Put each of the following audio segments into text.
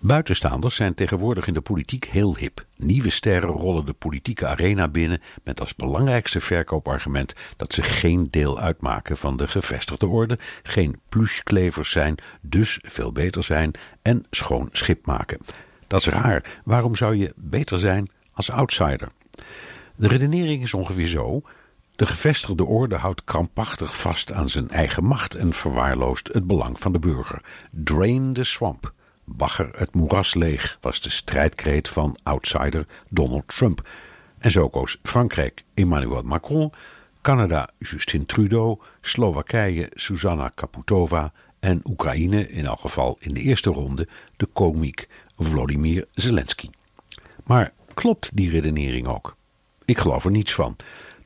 Buitenstaanders zijn tegenwoordig in de politiek heel hip. Nieuwe sterren rollen de politieke arena binnen met als belangrijkste verkoopargument dat ze geen deel uitmaken van de gevestigde orde, geen plushklevers zijn, dus veel beter zijn en schoon schip maken. Dat is raar. Waarom zou je beter zijn als outsider? De redenering is ongeveer zo. De gevestigde orde houdt krampachtig vast aan zijn eigen macht en verwaarloost het belang van de burger. Drain the swamp. Bagger het moeras leeg was de strijdkreet van outsider Donald Trump. En zo koos Frankrijk Emmanuel Macron, Canada Justin Trudeau, Slowakije Susanna Kaputova en Oekraïne in elk geval in de eerste ronde de komiek Volodymyr Zelensky. Maar klopt die redenering ook? Ik geloof er niets van.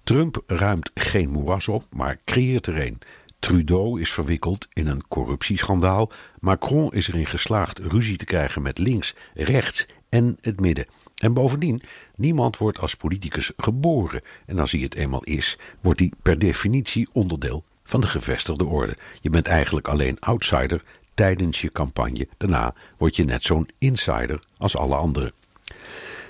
Trump ruimt geen moeras op, maar creëert er een. Trudeau is verwikkeld in een corruptieschandaal. Macron is erin geslaagd ruzie te krijgen met links, rechts en het midden. En bovendien, niemand wordt als politicus geboren. En als hij het eenmaal is, wordt hij per definitie onderdeel van de gevestigde orde. Je bent eigenlijk alleen outsider tijdens je campagne. Daarna word je net zo'n insider als alle anderen.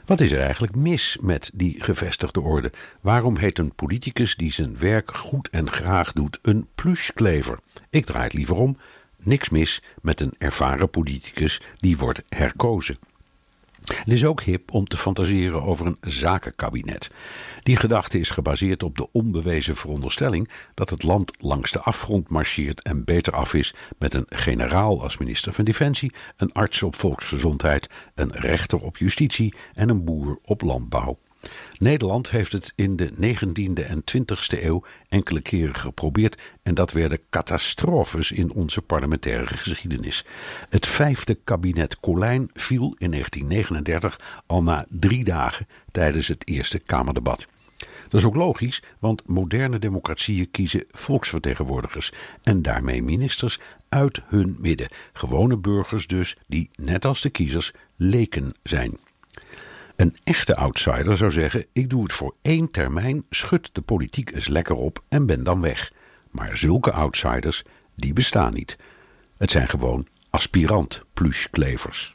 Wat is er eigenlijk mis met die gevestigde orde? Waarom heet een politicus die zijn werk goed en graag doet een plusklever? Ik draai het liever om. Niks mis met een ervaren politicus die wordt herkozen. Het is ook hip om te fantaseren over een zakenkabinet. Die gedachte is gebaseerd op de onbewezen veronderstelling dat het land langs de afgrond marcheert en beter af is met een generaal als minister van Defensie, een arts op volksgezondheid, een rechter op justitie en een boer op landbouw. Nederland heeft het in de 19e en 20e eeuw enkele keren geprobeerd en dat werden catastrofes in onze parlementaire geschiedenis. Het vijfde kabinet Colijn viel in 1939 al na drie dagen tijdens het eerste Kamerdebat. Dat is ook logisch, want moderne democratieën kiezen volksvertegenwoordigers en daarmee ministers uit hun midden. Gewone burgers dus, die net als de kiezers leken zijn. Een echte outsider zou zeggen: ik doe het voor één termijn, schud de politiek eens lekker op en ben dan weg. Maar zulke outsiders, die bestaan niet. Het zijn gewoon aspirant plushklevers.